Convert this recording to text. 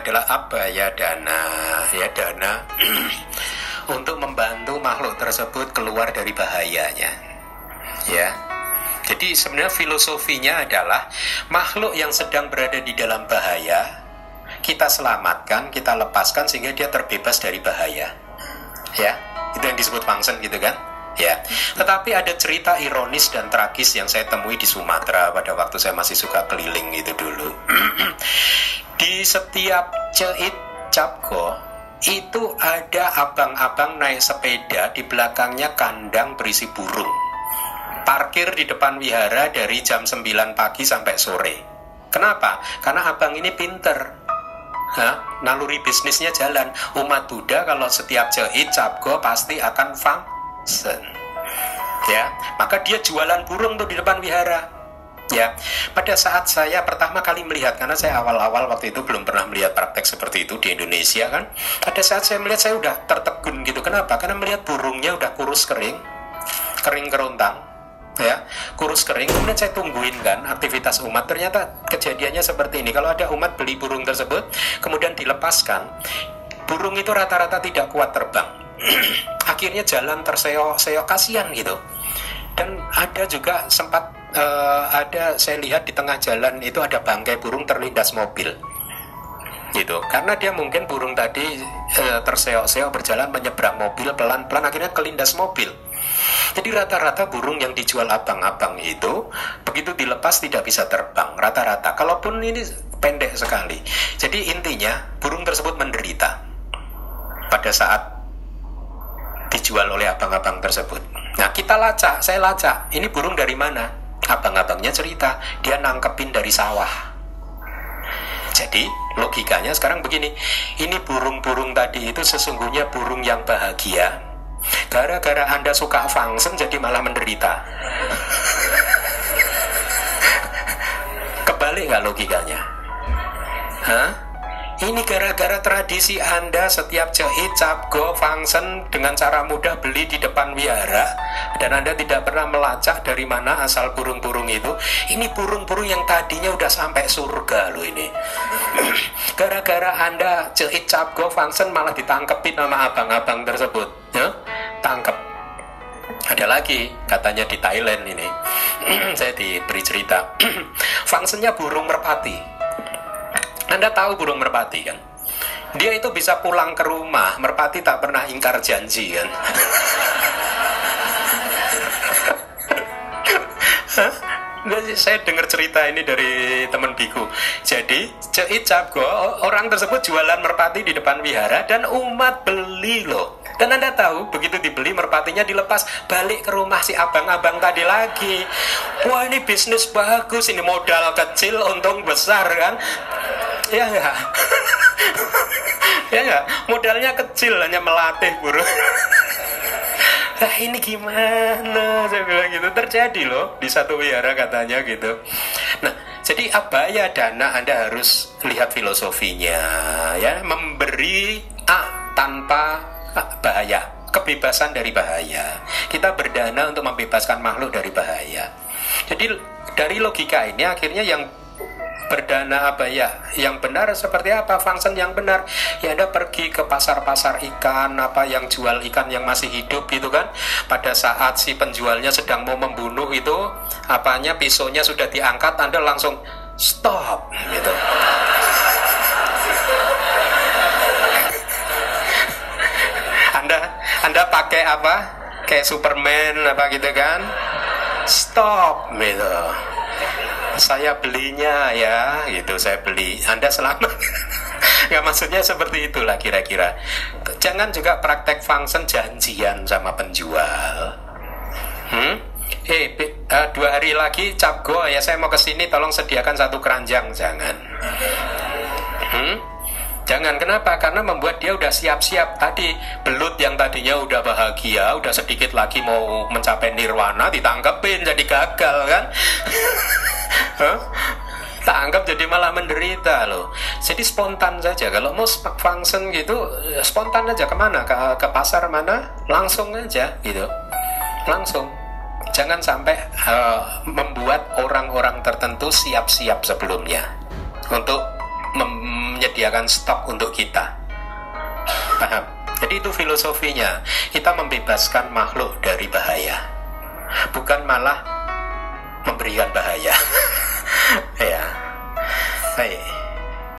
adalah apa ya dana ya dana untuk membantu makhluk tersebut keluar dari bahayanya ya jadi sebenarnya filosofinya adalah makhluk yang sedang berada di dalam bahaya kita selamatkan, kita lepaskan sehingga dia terbebas dari bahaya. Ya, itu yang disebut function gitu kan? Ya, tetapi ada cerita ironis dan tragis yang saya temui di Sumatera pada waktu saya masih suka keliling itu dulu. setiap ceit capko itu ada abang-abang naik sepeda di belakangnya kandang berisi burung. Parkir di depan wihara dari jam 9 pagi sampai sore. Kenapa? Karena abang ini pinter ha, naluri bisnisnya jalan. Umat Buddha kalau setiap jahit capgo pasti akan function. Ya, maka dia jualan burung tuh di depan wihara. Ya, pada saat saya pertama kali melihat karena saya awal-awal waktu itu belum pernah melihat praktek seperti itu di Indonesia kan. Pada saat saya melihat saya udah tertegun gitu. Kenapa? Karena melihat burungnya udah kurus kering, kering kerontang, ya kurus kering kemudian saya tungguin kan aktivitas umat ternyata kejadiannya seperti ini kalau ada umat beli burung tersebut kemudian dilepaskan burung itu rata-rata tidak kuat terbang akhirnya jalan terseok-seok kasihan gitu dan ada juga sempat uh, ada saya lihat di tengah jalan itu ada bangkai burung terlindas mobil gitu karena dia mungkin burung tadi uh, terseok-seok berjalan menyeberang mobil pelan-pelan akhirnya kelindas mobil jadi rata-rata burung yang dijual abang-abang itu begitu dilepas tidak bisa terbang rata-rata. Kalaupun ini pendek sekali. Jadi intinya burung tersebut menderita pada saat dijual oleh abang-abang tersebut. Nah kita lacak, saya lacak. Ini burung dari mana? Abang-abangnya cerita dia nangkepin dari sawah. Jadi logikanya sekarang begini, ini burung-burung tadi itu sesungguhnya burung yang bahagia Gara-gara Anda suka function jadi malah menderita. Kebalik nggak logikanya? Hah? Ini gara-gara tradisi Anda setiap jahit, capgo, function dengan cara mudah beli di depan wihara dan Anda tidak pernah melacak dari mana asal burung-burung itu. Ini burung-burung yang tadinya udah sampai surga loh ini. Gara-gara Anda jahit, capgo, function malah ditangkepin sama abang-abang tersebut. Ya? Tangkep. Ada lagi katanya di Thailand ini. Saya diberi cerita. Functionnya burung merpati anda tahu burung merpati kan? Dia itu bisa pulang ke rumah, merpati tak pernah ingkar janji kan? saya dengar cerita ini dari teman biku. Jadi, Ceit Cabgo, orang tersebut jualan merpati di depan wihara dan umat beli loh. Dan Anda tahu, begitu dibeli merpatinya dilepas, balik ke rumah si abang-abang tadi lagi. Wah, ini bisnis bagus, ini modal kecil, untung besar kan? Ya enggak? ya enggak? Modalnya kecil, hanya melatih burung. Nah ini gimana saya bilang gitu terjadi loh di satu wihara katanya gitu. Nah jadi apa ya dana Anda harus lihat filosofinya ya memberi A tanpa bahaya kebebasan dari bahaya. Kita berdana untuk membebaskan makhluk dari bahaya. Jadi dari logika ini akhirnya yang berdana apa ya yang benar seperti apa? Function yang benar. Ya anda pergi ke pasar-pasar ikan apa yang jual ikan yang masih hidup gitu kan? Pada saat si penjualnya sedang mau membunuh itu apanya? Pisaunya sudah diangkat anda langsung stop gitu. Anda anda pakai apa? Kayak Superman apa gitu kan? Stop gitu saya belinya ya gitu saya beli anda selamat nggak maksudnya seperti itulah kira-kira jangan juga praktek function janjian sama penjual hmm? eh uh, dua hari lagi cap go ya saya mau ke sini tolong sediakan satu keranjang jangan hmm? Jangan kenapa? Karena membuat dia udah siap-siap tadi belut yang tadinya udah bahagia, udah sedikit lagi mau mencapai nirwana ditangkepin jadi gagal kan? tak jadi malah menderita loh jadi spontan saja kalau mau function gitu spontan aja ke mana ke, ke pasar mana langsung aja gitu langsung jangan sampai uh, membuat orang-orang tertentu siap-siap sebelumnya untuk menyediakan stok untuk kita. Paham? Jadi itu filosofinya. Kita membebaskan makhluk dari bahaya. Bukan malah memberikan bahaya. ya. Baik.